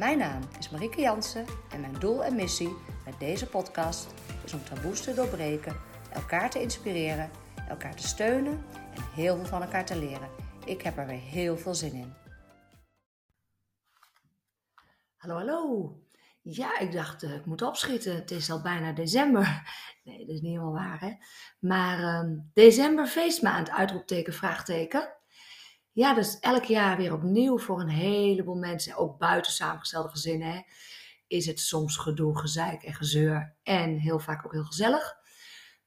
Mijn naam is Marieke Jansen en mijn doel en missie met deze podcast is om taboes te doorbreken, elkaar te inspireren, elkaar te steunen en heel veel van elkaar te leren. Ik heb er weer heel veel zin in. Hallo, hallo. Ja, ik dacht, uh, ik moet opschieten. Het is al bijna december. Nee, dat is niet helemaal waar, hè? Maar uh, december, feestmaand, uitroepteken, vraagteken. Ja, dus elk jaar weer opnieuw voor een heleboel mensen, ook buiten samengestelde gezinnen, is het soms gedoe, gezeik en gezeur. En heel vaak ook heel gezellig.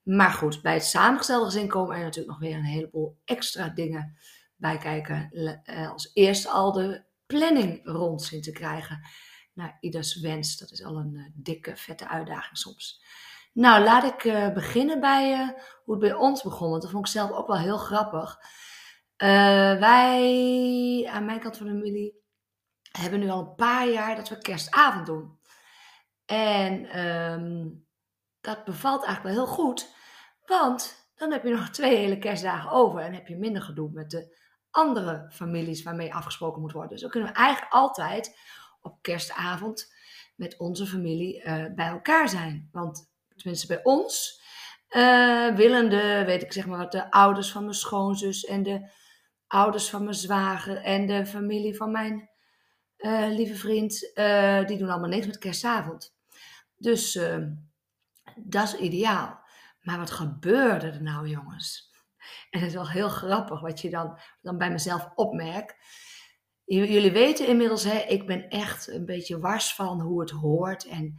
Maar goed, bij het samengestelde gezin komen er natuurlijk nog weer een heleboel extra dingen bij kijken. Eh, als eerst al de planning rond zien te krijgen. Naar ieders wens. Dat is al een uh, dikke, vette uitdaging soms. Nou, laat ik uh, beginnen bij hoe het bij ons begon. Want dat vond ik zelf ook wel heel grappig. Wij, aan mijn kant van de familie, hebben nu al een paar jaar dat we kerstavond doen. En um, dat bevalt eigenlijk wel heel goed. Want dan heb je nog twee hele kerstdagen over. En heb je minder gedoe met de andere families waarmee afgesproken moet worden. Dus dan kunnen we eigenlijk altijd op kerstavond met onze familie uh, bij elkaar zijn. Want tenminste bij ons uh, willen de, weet ik zeg maar wat, de ouders van mijn schoonzus en de ouders van mijn zwager en de familie van mijn uh, lieve vriend, die doen allemaal niks met kerstavond. Dus dat is ideaal. Maar wat gebeurde er nou, jongens? En het is wel heel grappig wat je dan, dan bij mezelf opmerkt. Jullie weten inmiddels, hè, ik ben echt een beetje wars van hoe het hoort. En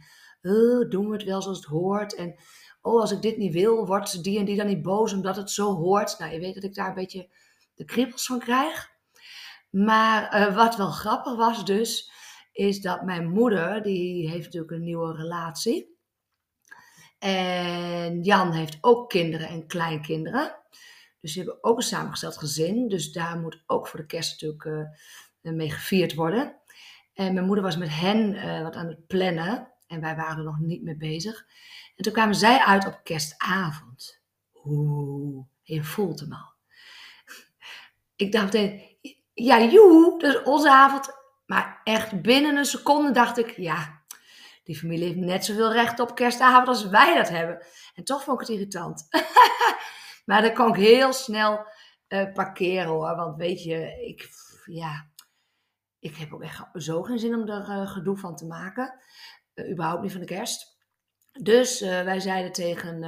doen we het wel zoals het hoort? En oh, als ik dit niet wil, wordt die en die dan niet boos omdat het zo hoort. Nou, je weet dat ik daar een beetje de kriebels van krijg. Maar uh, wat wel grappig was dus, is dat mijn moeder, die heeft natuurlijk een nieuwe relatie. En Jan heeft ook kinderen en kleinkinderen. Dus die hebben ook een samengesteld gezin. Dus daar moet ook voor de kerst natuurlijk uh, mee gevierd worden. En mijn moeder was met hen uh, wat aan het plannen. En wij waren er nog niet mee bezig. En toen kwamen zij uit op kerstavond. Oeh, je voelt hem al. Ik dacht ja joe, dat is onze avond. Maar echt binnen een seconde dacht ik, ja, die familie heeft net zoveel recht op kerstavond als wij dat hebben. En toch vond ik het irritant. maar dan kon ik heel snel uh, parkeren hoor. Want weet je, ik, ja, ik heb ook echt zo geen zin om er uh, gedoe van te maken. Uh, überhaupt niet van de kerst. Dus wij zeiden tegen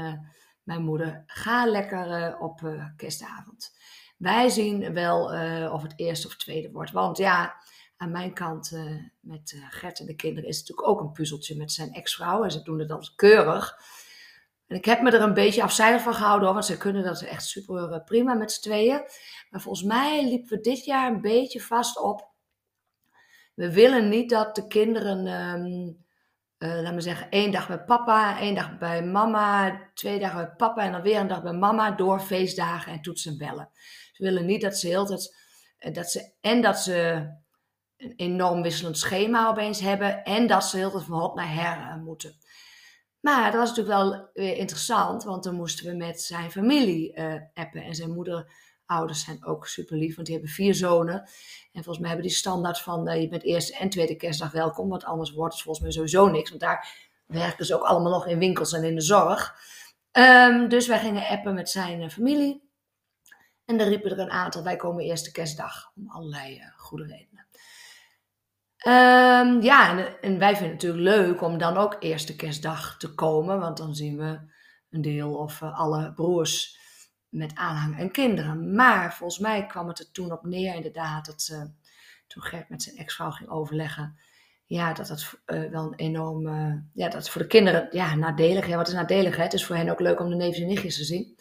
mijn moeder: ga lekker op kerstavond. Wij zien wel of het eerste of tweede wordt. Want ja, aan mijn kant uh, met uh, Gert en de kinderen is het natuurlijk ook een puzzeltje met zijn ex-vrouw. En ze doen het dan keurig. En ik heb me er een beetje afzijdig van gehouden hoor, want ze kunnen dat echt super prima met z'n tweeën. Maar volgens mij liepen we dit jaar een beetje vast op. We willen niet dat de kinderen, um, laat me zeggen, één dag bij papa, één dag bij mama, twee dagen bij papa en dan weer een dag bij mama door feestdagen en toetsen en bellen. We willen niet dat ze heel tijd, dat ze, en dat ze een enorm wisselend schema opeens hebben en dat ze heel veel van naar her moeten. Maar dat was natuurlijk wel weer interessant, want dan moesten we met zijn familie uh, appen. En zijn moederouders zijn ook super lief, want die hebben vier zonen. En volgens mij hebben die standaard van uh, je bent eerste en tweede kerstdag welkom, want anders wordt het volgens mij sowieso niks. Want daar werken ze ook allemaal nog in winkels en in de zorg. Um, dus wij gingen appen met zijn uh, familie. En dan riepen er een aantal, wij komen eerste kerstdag, om allerlei goede redenen. Um, ja, en, en, wij vinden het natuurlijk leuk om dan ook eerste kerstdag te komen, want dan zien we een deel of alle broers met aanhang en kinderen. Maar volgens mij kwam het er toen op neer, inderdaad, dat toen Gert met zijn ex-vrouw ging overleggen, ja, dat dat uh, wel een enorm, ja, dat voor de kinderen, ja, nadelig. Ja, wat is nadelig? Hè? Het is voor hen ook leuk om de neefjes en nichtjes te zien.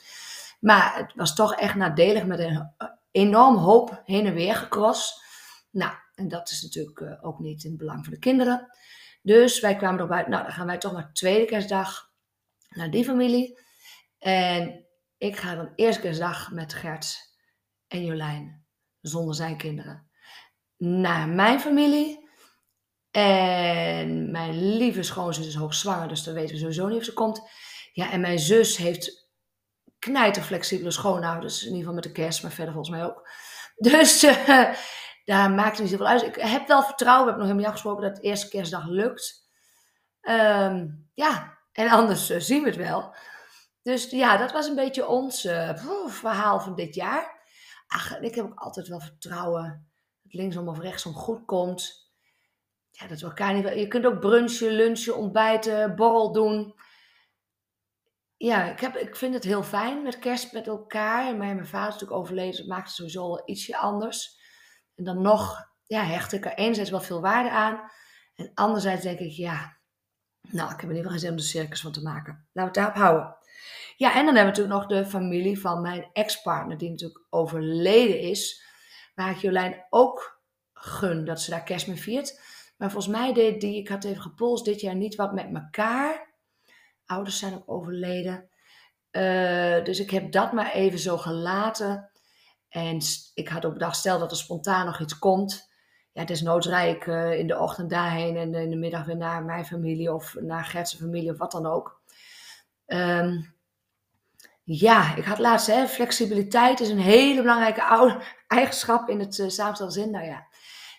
Maar het was toch echt nadelig met een enorm hoop heen en weer gecross. Nou, en dat is natuurlijk uh, ook niet in het belang van de kinderen. Dus wij kwamen erop uit, nou dan gaan wij toch maar tweede kerstdag naar die familie. En ik ga dan eerste kerstdag met Gert en Jolijn, zonder zijn kinderen, naar mijn familie. En mijn lieve schoonzus is hoogzwanger, dus dan weten we sowieso niet of ze komt. Ja, en mijn zus heeft knijterflexibele schoonouders. In ieder geval met de kerst, maar verder volgens mij ook. Dus uh, daar maakt het niet zoveel uit. Ik heb wel vertrouwen, we hebben nog helemaal afgesproken dat het eerste kerstdag lukt. Um, ja, en anders uh, zien we het wel. Dus ja, dat was een beetje ons uh, verhaal van dit jaar. Ach, ik heb ook altijd wel vertrouwen dat linksom of rechtsom goed komt. Ja, dat we elkaar niet... Je kunt ook brunchen, lunchen, ontbijten, borrel doen. Ja, ik, heb, ik vind het heel fijn met kerst met elkaar. En mijn, vader is natuurlijk overleden, dat maakt het sowieso ietsje anders. En dan nog ja, hecht ik er enerzijds wel veel waarde aan. En anderzijds denk ik, ja, nou, ik heb in ieder geval geen zin om de circus van te maken. Laten we het daarop houden. Ja, en dan hebben we natuurlijk nog de familie van mijn ex-partner, die natuurlijk overleden is. Waar ik Jolijn ook gun dat ze daar kerst mee viert. Maar volgens mij deed die, ik had even gepolst, dit jaar niet wat met elkaar. Ouders zijn ook overleden. Uh, dus ik heb dat maar even zo gelaten. En ik had op dag stel dat er spontaan nog iets komt. Ja, desnoods rijd ik uh, in de ochtend daarheen en in de middag weer naar mijn familie of naar Gertse familie of wat dan ook. Um, ja, ik had laatst, hè, flexibiliteit is een hele belangrijke eigenschap in het uh, samenstellen zin. Nou ja,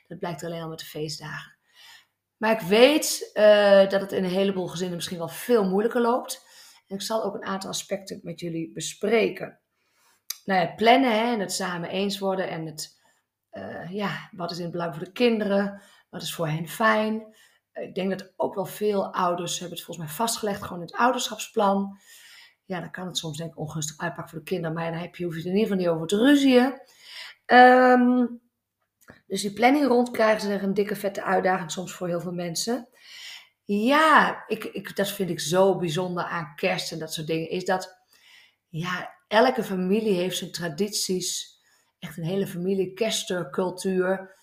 dat blijkt alleen al met de feestdagen. Maar ik weet uh, dat het in een heleboel gezinnen misschien wel veel moeilijker loopt. En ik zal ook een aantal aspecten met jullie bespreken. Nou ja, plannen hè, en het samen eens worden en het, uh, ja, wat is in het belang voor de kinderen, wat is voor hen fijn. Ik denk dat ook wel veel ouders hebben het volgens mij vastgelegd, gewoon het ouderschapsplan ja, dan kan het soms denk ik ongunstig uitpakken voor de kinderen. Maar dan heb je, hoef je er in ieder geval niet over te ruzien. Um, dus die planning rondkrijgen is een dikke vette uitdaging soms voor heel veel mensen. Ja, ik, ik, dat vind ik zo bijzonder aan kerst en dat soort dingen. Is dat, ja, elke familie heeft zijn tradities. Echt een hele familie, kerstcultuur.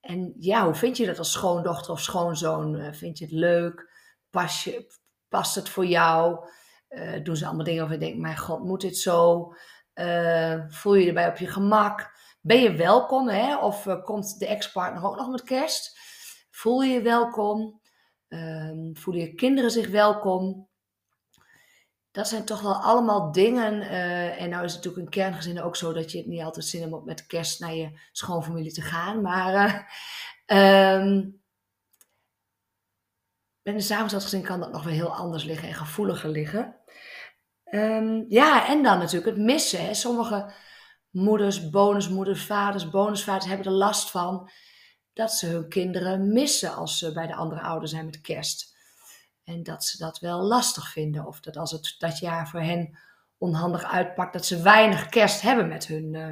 En ja, hoe vind je dat als schoondochter of schoonzoon? Eh, vind je het leuk? Pas je, past het voor jou? Uh, doen ze allemaal dingen waarvan je denkt, mijn god, moet dit zo? Uh, voel je je erbij op je gemak? Ben je welkom? Hè? Of uh, komt de ex-partner ook nog met kerst? Voel je je welkom? Ehm, voelen je kinderen zich welkom? Dat zijn toch wel allemaal dingen. en nou is het natuurlijk in kerngezin ook zo dat je het niet altijd zin hebt om met kerst naar je schoonfamilie te gaan. Maar um, met een samengesteld gezin kan dat nog wel heel anders liggen en gevoeliger liggen. Um, ja, en dan natuurlijk het missen. Sommige moeders, bonusmoeders, vaders, bonusvaders hebben er last van dat ze hun kinderen missen als ze bij de andere ouder zijn met kerst. En dat ze dat wel lastig vinden. Of dat als het dat jaar voor hen onhandig uitpakt, dat ze weinig kerst hebben met hun uh,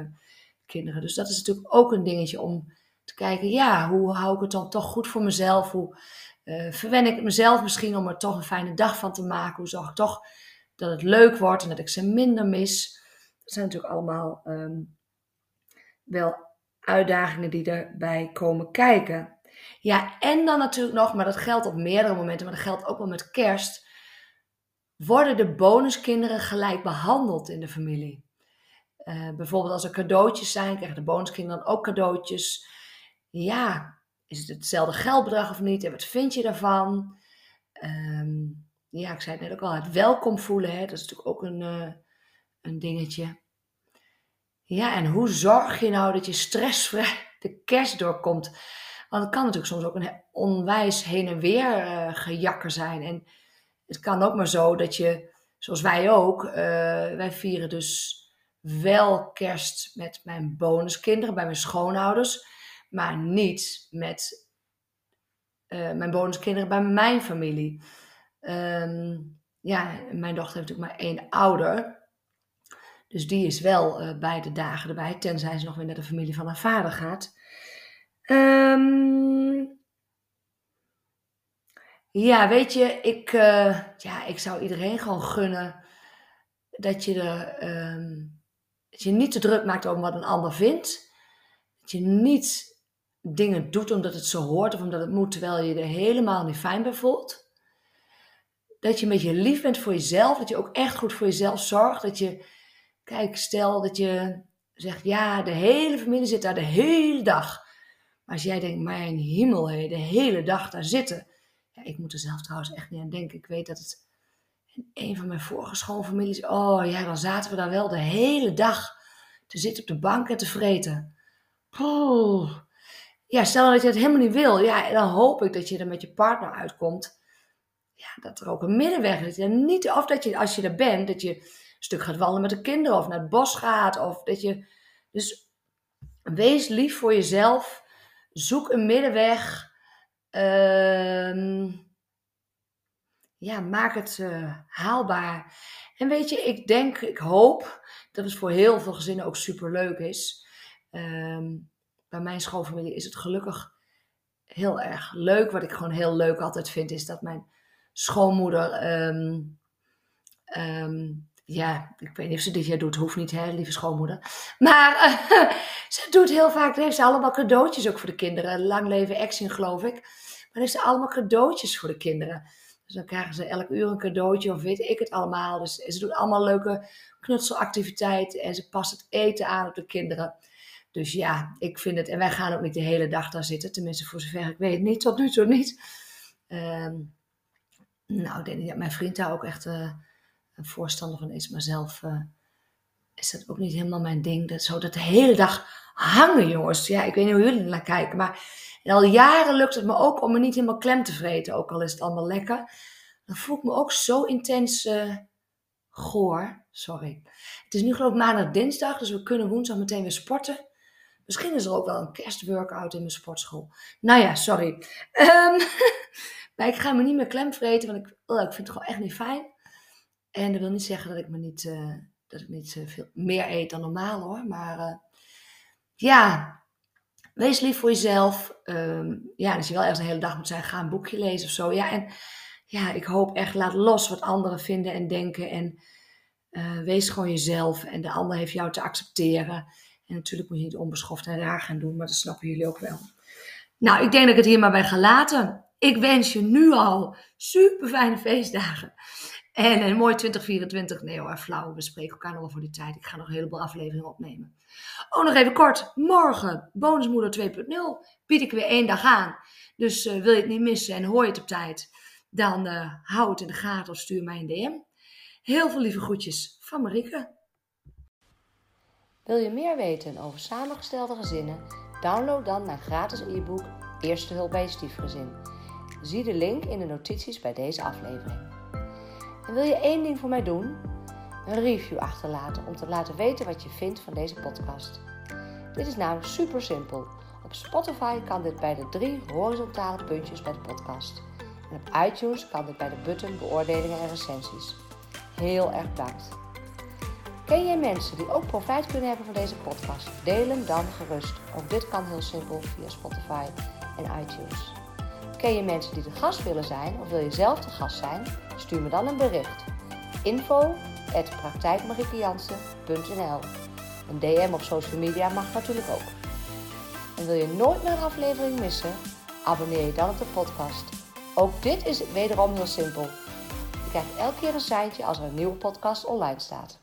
kinderen. Dus dat is natuurlijk ook een dingetje om te kijken, ja, hoe hou ik het dan toch goed voor mezelf? Hoe uh, verwen ik mezelf misschien om er toch een fijne dag van te maken? Hoe zorg ik toch dat het leuk wordt en dat ik ze minder mis. Dat zijn natuurlijk allemaal um, wel uitdagingen die erbij komen kijken. Ja, en dan natuurlijk nog, maar dat geldt op meerdere momenten, maar dat geldt ook wel met kerst. Worden de bonuskinderen gelijk behandeld in de familie? Uh, bijvoorbeeld als er cadeautjes zijn, krijgen de bonuskinderen dan ook cadeautjes. Ja, is het hetzelfde geldbedrag of niet? En wat vind je daarvan? Um, ja, ik zei net ook al, het welkom voelen, hè, dat is natuurlijk ook een, uh, een dingetje. Ja, en hoe zorg je nou dat je stressvrij de kerst doorkomt? Want het kan natuurlijk soms ook een onwijs heen en weer uh, gejakker zijn. En het kan ook maar zo dat je, zoals wij ook, uh, wij vieren dus wel kerst met mijn bonuskinderen, bij mijn schoonouders, maar niet met mijn bonuskinderen bij mijn familie. Um, ja, mijn dochter heeft natuurlijk maar één ouder. Dus die is wel uh, beide dagen erbij, tenzij ze nog weer naar de familie van haar vader gaat. Um, ja, weet je, ik, uh, ja, ik zou iedereen gewoon gunnen dat je, er, um, dat je niet te druk maakt over wat een ander vindt. Dat je niet dingen doet omdat het zo hoort of omdat het moet, terwijl je er helemaal niet fijn bij voelt. Dat je een beetje lief bent voor jezelf, dat je ook echt goed voor jezelf zorgt. Dat je, kijk, stel dat je zegt, ja, de hele familie zit daar de hele dag. Maar als jij denkt, mijn hemel, hé, de hele dag daar zitten. Ja, ik moet er zelf trouwens echt niet aan denken. Ik weet dat het een van mijn vorige schoonfamilies, oh ja, dan zaten we daar wel de hele dag te zitten op de bank en te vreten. Ja, stel dat je het helemaal niet wil. Ja, dan hoop ik dat je er met je partner uitkomt. Ja, dat er ook een middenweg is. En niet, of dat je, als je er bent, dat je een stuk gaat wandelen met de kinderen. Of naar het bos gaat. Of dat je... Dus wees lief voor jezelf. Zoek een middenweg. Ehm ja, maak het uh, haalbaar. En weet je, ik denk, ik hoop dat het voor heel veel gezinnen ook super leuk is. Um, bij mijn schoolfamilie is het gelukkig heel erg leuk. Wat ik gewoon heel leuk altijd vind, is dat mijn schoonmoeder. Um, um, ja, ik weet niet of ze dit jaar doet, hoeft niet, hè, lieve schoonmoeder. Maar ze doet heel vaak, heeft ze allemaal cadeautjes ook voor de kinderen. Lang leven Action, geloof ik. Maar heeft ze allemaal cadeautjes voor de kinderen. Dus dan krijgen ze elk uur een cadeautje of weet ik het allemaal. Dus ze doet allemaal leuke knutselactiviteiten en ze past het eten aan op de kinderen. Dus ja, ik vind het. En wij gaan ook niet de hele dag daar zitten. Tenminste, voor zover ik weet niet. Tot nu toe niet. Um, nou, ik denk dat mijn vriend daar ook echt uh, een voorstander van is. Maar zelf uh, is dat ook niet helemaal mijn ding. Dat zo dat de hele dag hangen, jongens. Ja, ik weet niet hoe jullie naar kijken. Maar al jaren lukt het me ook om me niet helemaal klem te vreten. Ook al is het allemaal lekker. Dan voel ik me ook zo intens uh, goor. Sorry. Het is nu geloof ik maandag dinsdag. Dus we kunnen woensdag meteen weer sporten. Misschien is er ook wel een kerstworkout in mijn sportschool. Nou ja, sorry. Um, maar ik ga me niet meer klem vreten, want ik, oh, ik vind het gewoon echt niet fijn. En dat wil niet zeggen dat ik me niet, uh, dat ik niet uh, veel meer eet dan normaal hoor. Maar uh, ja, wees lief voor jezelf. Um, ja, als je wel ergens een hele dag moet zijn, ga een boekje lezen of zo. Ja, en ja, ik hoop echt, laat los wat anderen vinden en denken. En wees gewoon jezelf. En de ander heeft jou te accepteren. En natuurlijk moet je niet onbeschoft en raar gaan doen, maar dat snappen jullie ook wel. Nou, ik denk dat ik het hier maar bij ga laten. Ik wens je nu al super fijne feestdagen. En een mooi 2024. Nee hoor, flauw. We spreken elkaar nog wel voor die tijd. Ik ga nog een heleboel afleveringen opnemen. Oh, nog even kort. Morgen, Bonusmoeder 2.0, bied ik weer één dag aan. Dus uh, wil je het niet missen en hoor je het op tijd, dan uh, hou het in de gaten of stuur mij een DM. Heel veel lieve groetjes van Marieke. Wil je meer weten over samengestelde gezinnen? Download dan mijn gratis e-book Eerste hulp bij je stiefgezin. Zie de link in de notities bij deze aflevering. En wil je één ding voor mij doen? Een review achterlaten om te laten weten wat je vindt van deze podcast. Dit is namelijk super simpel. Op Spotify kan dit bij de drie horizontale puntjes bij de podcast. En op iTunes kan dit bij de button beoordelingen en recensies. Heel erg bedankt. Ken jij mensen die ook profijt kunnen hebben van deze podcast? Deel hem dan gerust. Ook dit kan heel simpel via Spotify en iTunes. Ken je mensen die de gast willen zijn of wil je zelf de gast zijn? Stuur me dan een bericht. Info Een DM op social media mag natuurlijk ook. En wil je nooit meer een aflevering missen? Abonneer je dan op de podcast. Ook dit is wederom heel simpel. Je krijgt elke keer een seintje als er een nieuwe podcast online staat.